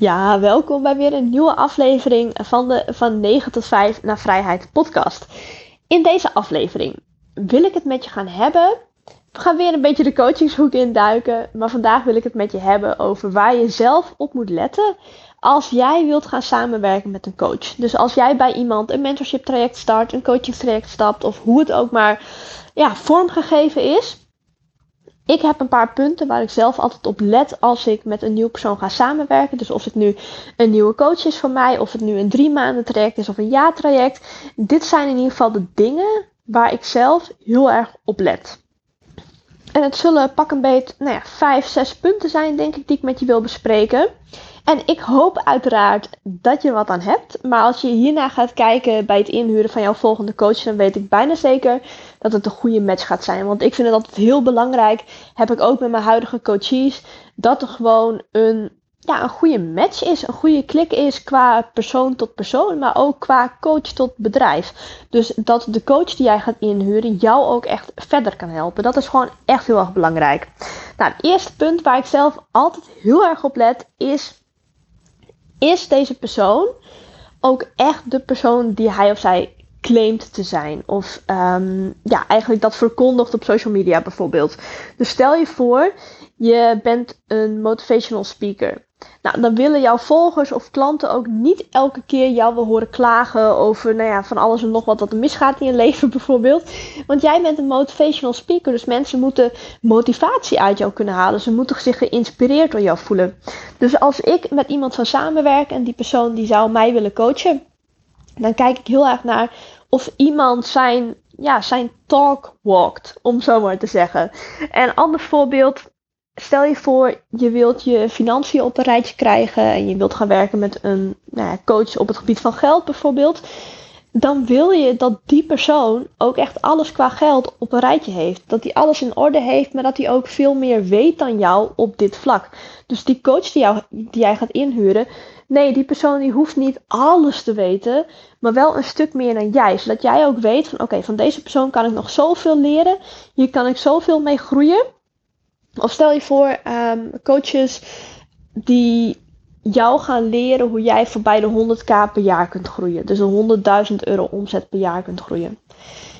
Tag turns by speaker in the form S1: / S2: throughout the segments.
S1: Ja, welkom bij weer een nieuwe aflevering van de Van 9 tot 5 naar Vrijheid podcast. In deze aflevering wil ik het met je gaan hebben. We gaan weer een beetje de coachingshoek induiken, maar vandaag wil ik het met je hebben over waar je zelf op moet letten als jij wilt gaan samenwerken met een coach. Dus als jij bij iemand een mentorship traject start, een coaching traject stapt of hoe het ook maar ja, vormgegeven is ik heb een paar punten waar ik zelf altijd op let als ik met een nieuwe persoon ga samenwerken. Dus of het nu een nieuwe coach is voor mij, of het nu een drie maanden traject is of een jaar traject. Dit zijn in ieder geval de dingen waar ik zelf heel erg op let. En het zullen pak een beet, nou ja, vijf, zes punten zijn, denk ik, die ik met je wil bespreken. En ik hoop uiteraard dat je wat aan hebt. Maar als je hierna gaat kijken bij het inhuren van jouw volgende coach, dan weet ik bijna zeker dat het een goede match gaat zijn. Want ik vind het altijd heel belangrijk, heb ik ook met mijn huidige coaches, dat er gewoon een, ja, een goede match is. Een goede klik is qua persoon tot persoon, maar ook qua coach tot bedrijf. Dus dat de coach die jij gaat inhuren jou ook echt verder kan helpen. Dat is gewoon echt heel erg belangrijk. Nou, het eerste punt waar ik zelf altijd heel erg op let is is deze persoon ook echt de persoon die hij of zij claimt te zijn. Of um, ja, eigenlijk dat verkondigt op social media bijvoorbeeld. Dus stel je voor, je bent een motivational speaker. Nou, dan willen jouw volgers of klanten ook niet elke keer jou wel horen klagen over nou ja, van alles en nog wat wat er misgaat in je leven bijvoorbeeld. Want jij bent een motivational speaker, dus mensen moeten motivatie uit jou kunnen halen. Ze moeten zich geïnspireerd door jou voelen. Dus als ik met iemand zou samenwerken en die persoon die zou mij willen coachen, dan kijk ik heel erg naar of iemand zijn, ja, zijn talk walkt, om zo maar te zeggen. En ander voorbeeld stel je voor, je wilt je financiën op een rijtje krijgen en je wilt gaan werken met een nou ja, coach op het gebied van geld bijvoorbeeld. Dan wil je dat die persoon ook echt alles qua geld op een rijtje heeft. Dat hij alles in orde heeft, maar dat hij ook veel meer weet dan jou op dit vlak. Dus die coach die, jij gaat inhuren, nee, die persoon die hoeft niet alles te weten, maar wel een stuk meer dan jij. Zodat jij ook weet van oké, van deze persoon kan ik nog zoveel leren. Hier kan ik zoveel mee groeien. Of stel je voor, um, coaches die jou gaan leren hoe jij voorbij de 100k per jaar kunt groeien. Dus een 100.000 euro omzet per jaar kunt groeien.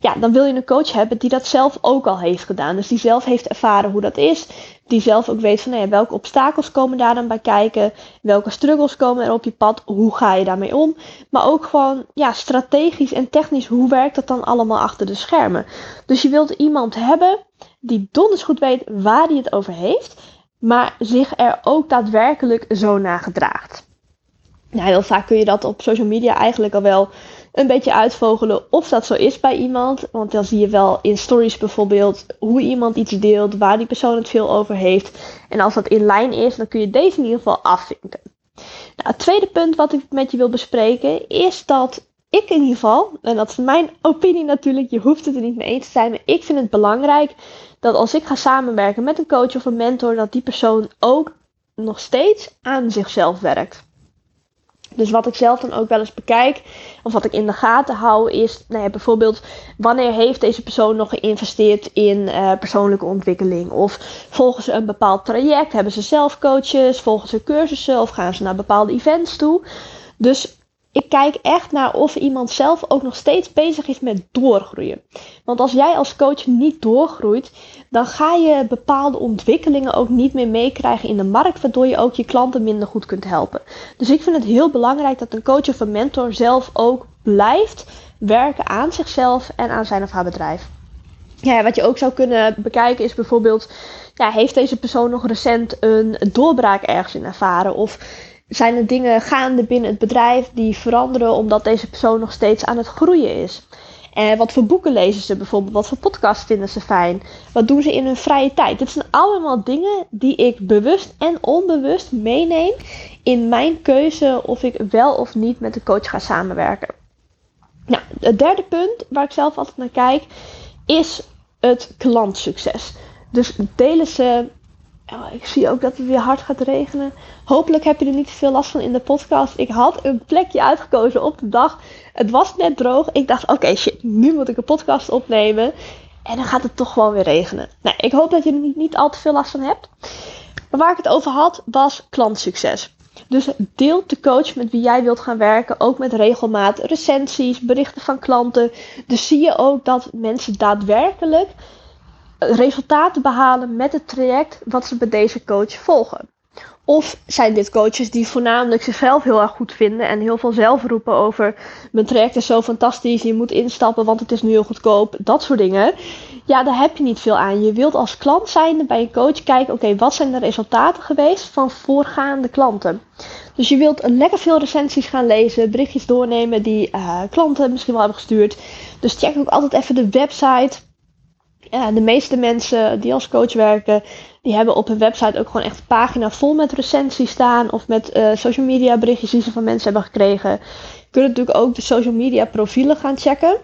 S1: Ja, dan wil je een coach hebben die dat zelf ook al heeft gedaan. Dus die zelf heeft ervaren hoe dat is. Die zelf ook weet van nou ja, welke obstakels komen daar dan bij kijken. Welke struggles komen er op je pad. Hoe ga je daarmee om. Maar ook gewoon ja, strategisch en technisch. Hoe werkt dat dan allemaal achter de schermen. Dus je wilt iemand hebben die donders goed weet waar hij het over heeft, maar zich er ook daadwerkelijk zo naar gedraagt. Nou, heel vaak kun je dat op social media eigenlijk al wel een beetje uitvogelen of dat zo is bij iemand. Want dan zie je wel in stories bijvoorbeeld hoe iemand iets deelt, waar die persoon het veel over heeft. En als dat in lijn is, dan kun je deze in ieder geval afvinken. Nou, het tweede punt wat ik met je wil bespreken is dat ik in ieder geval, en dat is mijn opinie natuurlijk, je hoeft het er niet mee eens te zijn, maar ik vind het belangrijk dat als ik ga samenwerken met een coach of een mentor, dat die persoon ook nog steeds aan zichzelf werkt. Dus wat ik zelf dan ook wel eens bekijk, of wat ik in de gaten hou, is nou ja, bijvoorbeeld wanneer heeft deze persoon nog geïnvesteerd in uh, persoonlijke ontwikkeling? Of volgen ze een bepaald traject? Hebben ze zelf coaches? Volgen ze cursussen? Of gaan ze naar bepaalde events toe? Dus ik kijk echt naar of iemand zelf ook nog steeds bezig is met doorgroeien. Want als jij als coach niet doorgroeit, dan ga je bepaalde ontwikkelingen ook niet meer meekrijgen in de markt, waardoor je ook je klanten minder goed kunt helpen. Dus ik vind het heel belangrijk dat een coach of een mentor zelf ook blijft werken aan zichzelf en aan zijn of haar bedrijf. Ja, wat je ook zou kunnen bekijken is bijvoorbeeld, ja, heeft deze persoon nog recent een doorbraak ergens in ervaren? Of zijn er dingen gaande binnen het bedrijf die veranderen omdat deze persoon nog steeds aan het groeien is? En wat voor boeken lezen ze bijvoorbeeld? Wat voor podcasts vinden ze fijn? Wat doen ze in hun vrije tijd? Dit zijn allemaal dingen die ik bewust en onbewust meeneem in mijn keuze of ik wel of niet met de coach ga samenwerken. Nou, het derde punt waar ik zelf altijd naar kijk is het klantsucces. Dus delen ze Ik zie ook dat het weer hard gaat regenen. Hopelijk heb je er niet te veel last van in de podcast. Ik had een plekje uitgekozen op de dag. Het was net droog. Ik dacht, oké shit, nu moet ik een podcast opnemen. En dan gaat het toch gewoon weer regenen. Nou, ik hoop dat je er niet, niet al te veel last van hebt. Waar ik het over had, was klantsucces. Dus deel de coach met wie jij wilt gaan werken ook met regelmaat recensies, berichten van klanten. Dus zie je ook dat mensen daadwerkelijk resultaten behalen met het traject wat ze bij deze coach volgen. Of zijn dit coaches die voornamelijk zichzelf heel erg goed vinden en heel veel zelf roepen over mijn traject is zo fantastisch, je moet instappen want het is nu heel goedkoop, dat soort dingen. Ja, daar heb je niet veel aan. Je wilt als klant zijn bij een coach kijken, oké, wat zijn de resultaten geweest van voorgaande klanten? Dus je wilt lekker veel recensies gaan lezen, berichtjes doornemen die uh, klanten misschien wel hebben gestuurd. Dus check ook altijd even de website de meeste mensen die als coach werken, die hebben op hun website ook gewoon echt een pagina vol met recensies staan. Of met uh, social media berichtjes die ze van mensen hebben gekregen. Je kunt natuurlijk ook de social media profielen gaan checken.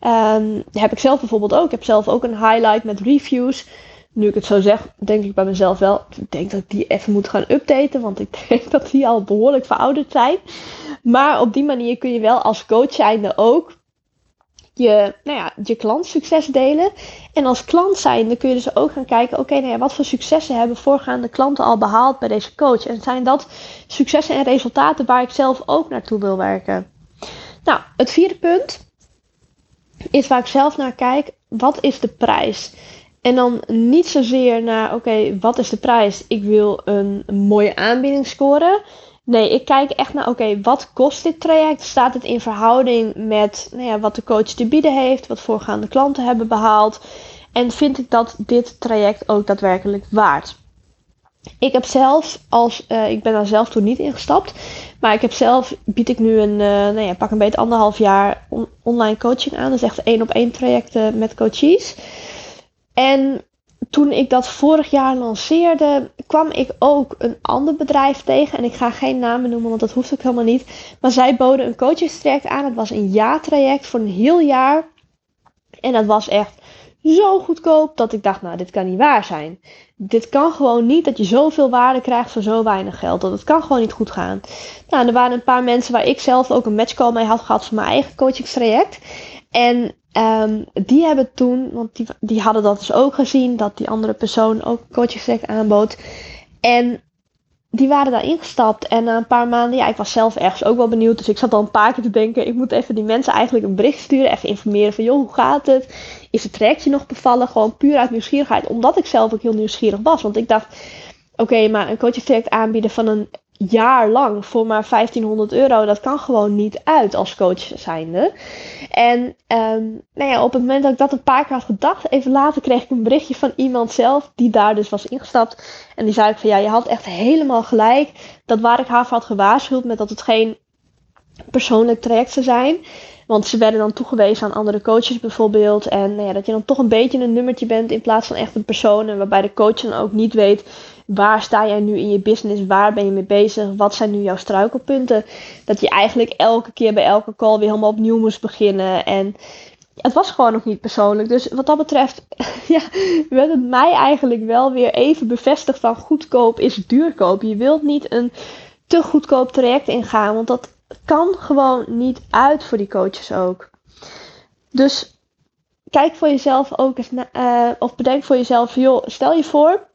S1: Um, heb ik zelf bijvoorbeeld ook. Ik heb zelf ook een highlight met reviews. Nu ik het zo zeg, denk ik bij mezelf wel. Ik denk dat ik die even moet gaan updaten. Want ik denk dat die al behoorlijk verouderd zijn. Maar op die manier kun je wel als coach zijnde ook je, nou ja, je klant succes delen. En als klant zijn, dan kun je dus ook gaan kijken, oké, nou ja, wat voor successen hebben voorgaande klanten al behaald bij deze coach? En zijn dat successen en resultaten waar ik zelf ook naartoe wil werken? Nou, het vierde punt is waar ik zelf naar kijk, wat is de prijs? En dan niet zozeer naar, oké, wat is de prijs? Ik wil een mooie aanbieding scoren. Nee, ik kijk echt naar, oké, wat kost dit traject? Staat het in verhouding met nou ja, wat de coach te bieden heeft, wat voorgaande klanten hebben behaald? En vind ik dat dit traject ook daadwerkelijk waard? Ik heb zelf, als, uh, ik ben daar zelf toen niet ingestapt, maar ik heb zelf, bied ik nu een, uh, nou ja, pak een beetje anderhalf jaar online coaching aan. Dus echt één op één trajecten met coaches. En toen ik dat vorig jaar lanceerde, kwam ik ook een ander bedrijf tegen. En ik ga geen namen noemen, want dat hoeft ook helemaal niet. Maar zij boden een coachingstraject aan. Het was een jaartraject voor een heel jaar. En dat was echt zo goedkoop dat ik dacht, nou, dit kan niet waar zijn. Dit kan gewoon niet dat je zoveel waarde krijgt voor zo weinig geld. Dat het kan gewoon niet goed gaan. Nou, er waren een paar mensen waar ik zelf ook een matchcall mee had gehad voor mijn eigen coachingstraject. En um, die hebben toen, want die, die hadden dat dus ook gezien, dat die andere persoon ook coachingstraject aanbood. En die waren daar ingestapt. En na een paar maanden, ja, ik was zelf ergens ook wel benieuwd. Dus ik zat al een paar keer te denken, ik moet even die mensen eigenlijk een bericht sturen. Even informeren van, joh, hoe gaat het? Is het trajectje nog bevallen? Gewoon puur uit nieuwsgierigheid. Omdat ik zelf ook heel nieuwsgierig was. Want ik dacht, oké, maar een coachingstraject aanbieden van een jaar lang voor maar 1500 euro, dat kan gewoon niet uit als coach zijnde. En um, nou ja, op het moment dat ik dat een paar keer had gedacht, even later kreeg ik een berichtje van iemand zelf die daar dus was ingestapt. En die zei ik van ja, je had echt helemaal gelijk. Dat waar ik haar voor had gewaarschuwd met dat het geen persoonlijk traject zou zijn. Want ze werden dan toegewezen aan andere coaches bijvoorbeeld. En nou ja, dat je dan toch een beetje een nummertje bent in plaats van echt een persoon. En waarbij de coach dan ook niet weet waar sta jij nu in je business? Waar ben je mee bezig? Wat zijn nu jouw struikelpunten? Dat je eigenlijk elke keer bij elke call weer helemaal opnieuw moest beginnen. En het was gewoon nog niet persoonlijk. Dus wat dat betreft, ja, werd het mij eigenlijk wel weer even bevestigd van goedkoop is duurkoop. Je wilt niet een te goedkoop traject ingaan, want dat kan gewoon niet uit voor die coaches ook. Dus kijk voor jezelf ook eens, uh, of bedenk voor jezelf, joh, stel je voor,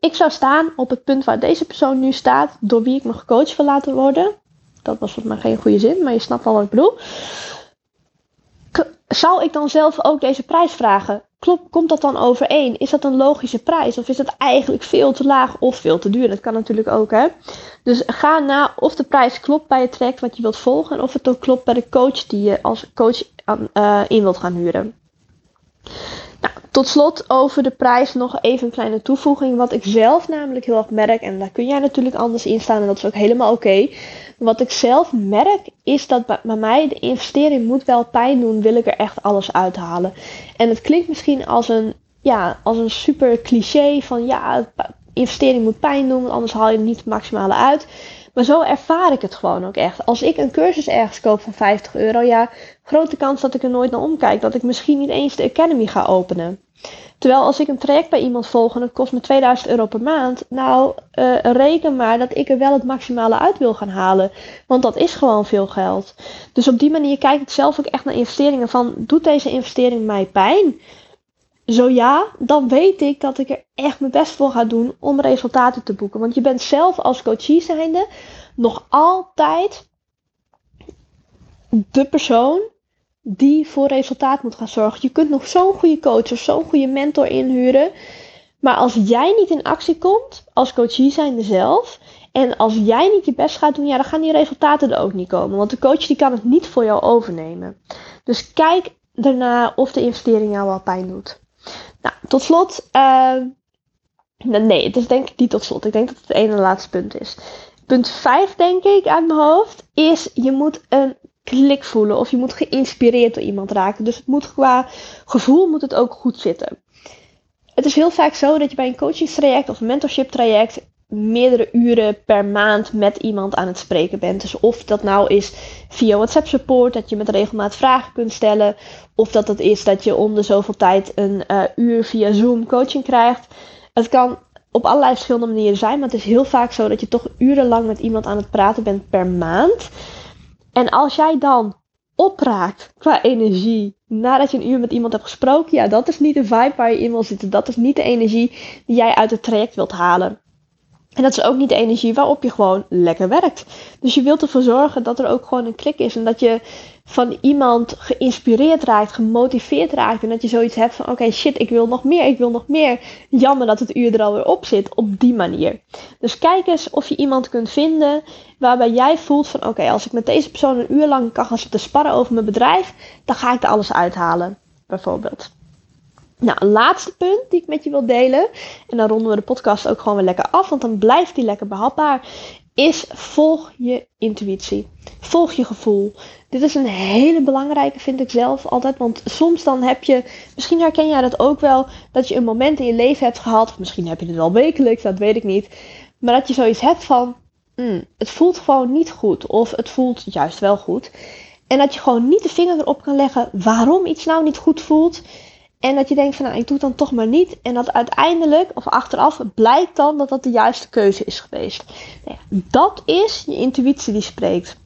S1: ik zou staan op het punt waar deze persoon nu staat, door wie ik me gecoacht wil laten worden. Dat was volgens mij geen goede zin, maar je snapt wel wat ik bedoel. zou ik dan zelf ook deze prijs vragen? Klopt, komt dat dan overeen? Is dat een logische prijs? Of is dat eigenlijk veel te laag of veel te duur? Dat kan natuurlijk ook, hè? Dus ga na of de prijs klopt bij het traject wat je wilt volgen. En of het ook klopt bij de coach die je als coach uh, in wilt gaan huren. Nou, tot slot over de prijs nog even een kleine toevoeging. Wat ik zelf namelijk heel erg merk, en daar kun jij natuurlijk anders in staan en dat is ook helemaal oké. Wat ik zelf merk is dat bij, mij de investering moet wel pijn doen, wil ik er echt alles uithalen. En het klinkt misschien als een, ja, als een super cliché van ja, investering moet pijn doen, anders haal je er niet het maximale uit. Maar zo ervaar ik het gewoon ook echt. Als ik een cursus ergens koop van 50 euro, ja, grote kans dat ik er nooit naar omkijk. Dat ik misschien niet eens de Academy ga openen. Terwijl als ik een traject bij iemand volg en het kost me 2000 euro per maand, nou uh, reken maar dat ik er wel het maximale uit wil gaan halen. Want dat is gewoon veel geld. Dus op die manier kijk ik zelf ook echt naar investeringen van, doet deze investering mij pijn? Zo ja, dan weet ik dat ik er echt mijn best voor ga doen om resultaten te boeken. Want je bent zelf als coachie zijnde nog altijd de persoon die voor resultaat moet gaan zorgen. Je kunt nog zo'n goede coach of zo'n goede mentor inhuren. Maar als jij niet in actie komt, als coachie zijnde zelf, en als jij niet je best gaat doen, ja, dan gaan die resultaten er ook niet komen. Want de coach die kan het niet voor jou overnemen. Dus kijk daarna of de investering jou wel pijn doet. Nou, tot slot. Uh, nee, het is denk ik niet tot slot. Ik denk dat het het ene laatste punt is. Punt 5, denk ik, uit mijn hoofd, is je moet een klik voelen. Of je moet geïnspireerd door iemand raken. Dus het moet qua gevoel moet het ook goed zitten. Het is heel vaak zo dat je bij een coachingstraject of een mentorship traject meerdere uren per maand met iemand aan het spreken bent. Dus of dat nou is via WhatsApp support, dat je met regelmaat vragen kunt stellen. Of dat het is dat je om de zoveel tijd een uh, uur via Zoom coaching krijgt. Het kan op allerlei verschillende manieren zijn, maar het is heel vaak zo dat je toch urenlang met iemand aan het praten bent per maand. En als jij dan opraakt qua energie nadat je een uur met iemand hebt gesproken, ja, dat is niet de vibe waar je in wil zitten. Dat is niet de energie die jij uit het traject wilt halen. En dat is ook niet de energie waarop je gewoon lekker werkt. Dus je wilt ervoor zorgen dat er ook gewoon een klik is. En dat je van iemand geïnspireerd raakt, gemotiveerd raakt. En dat je zoiets hebt van: oké, shit, ik wil nog meer, ik wil nog meer. Jammer dat het uur er alweer op zit op die manier. Dus kijk eens of je iemand kunt vinden waarbij jij voelt van: oké, als ik met deze persoon een uur lang kan gaan sparren over mijn bedrijf, dan ga ik er alles uithalen. Bijvoorbeeld. Nou, een laatste punt die ik met je wil delen. En dan ronden we de podcast ook gewoon weer lekker af, want dan blijft die lekker behapbaar. Is volg je intuïtie. Volg je gevoel. Dit is een hele belangrijke, vind ik zelf altijd. Want soms dan heb je, misschien herken jij dat ook wel, dat je een moment in je leven hebt gehad. Of misschien heb je het wel wekelijks, dat weet ik niet. Maar dat je zoiets hebt van, mm, het voelt gewoon niet goed. Of het voelt juist wel goed. En dat je gewoon niet de vinger erop kan leggen waarom iets nou niet goed voelt. En dat je denkt van nou, ik doe het dan toch maar niet. En dat uiteindelijk, of achteraf, blijkt dan dat dat de juiste keuze is geweest. Nou dat is je intuïtie die spreekt.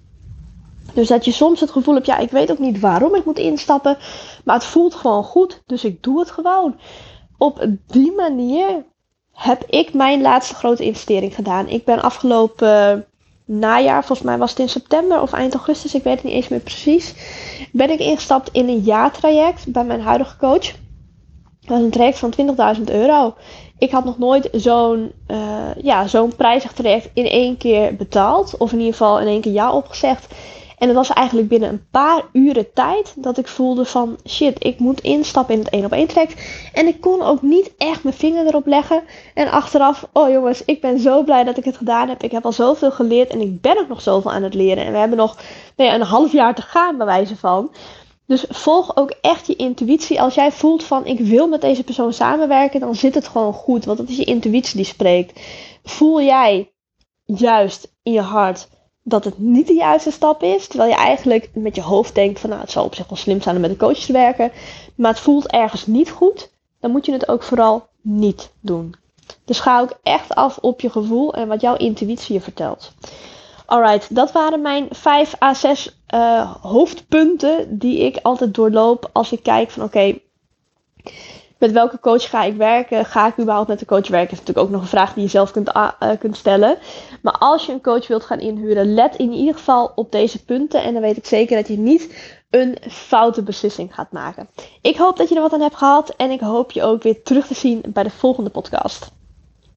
S1: Dus dat je soms het gevoel hebt, ja, ik weet ook niet waarom ik moet instappen. Maar het voelt gewoon goed, dus ik doe het gewoon. Op die manier heb ik mijn laatste grote investering gedaan. Ik ben afgelopen najaar, volgens mij was het in september of eind augustus, ik weet het niet eens meer precies, ben ik ingestapt in een jaartraject bij mijn huidige coach. Dat was een traject van 20.000 euro. Ik had nog nooit zo'n uh, ja, zo'n prijzig traject in één keer betaald. Of in ieder geval in één keer ja opgezegd. En het was eigenlijk binnen een paar uren tijd dat ik voelde van shit, ik moet instappen in het 1 op 1 traject. En ik kon ook niet echt mijn vinger erop leggen. En achteraf, oh jongens, ik ben zo blij dat ik het gedaan heb. Ik heb al zoveel geleerd en ik ben ook nog zoveel aan het leren. En we hebben nog nou een half jaar te gaan bij wijze van. Dus volg ook echt je intuïtie. Als jij voelt van ik wil met deze persoon samenwerken, dan zit het gewoon goed. Want dat is je intuïtie die spreekt. Voel jij juist in je hart dat het niet de juiste stap is. Terwijl je eigenlijk met je hoofd denkt van nou het zou op zich wel slim zijn om met een coach te werken. Maar het voelt ergens niet goed. Dan moet je het ook vooral niet doen. Dus ga ook echt af op je gevoel en wat jouw intuïtie je vertelt. Alright, dat waren mijn 5 à 6 uh, hoofdpunten die ik altijd doorloop als ik kijk van oké, met welke coach ga ik werken? Ga ik überhaupt met de coach werken? Dat is natuurlijk ook nog een vraag die je zelf kunt, uh, kunt stellen. Maar als je een coach wilt gaan inhuren, let in ieder geval op deze punten. En dan weet ik zeker dat je niet een foute beslissing gaat maken. Ik hoop dat je er wat aan hebt gehad. En ik hoop je ook weer terug te zien bij de volgende podcast.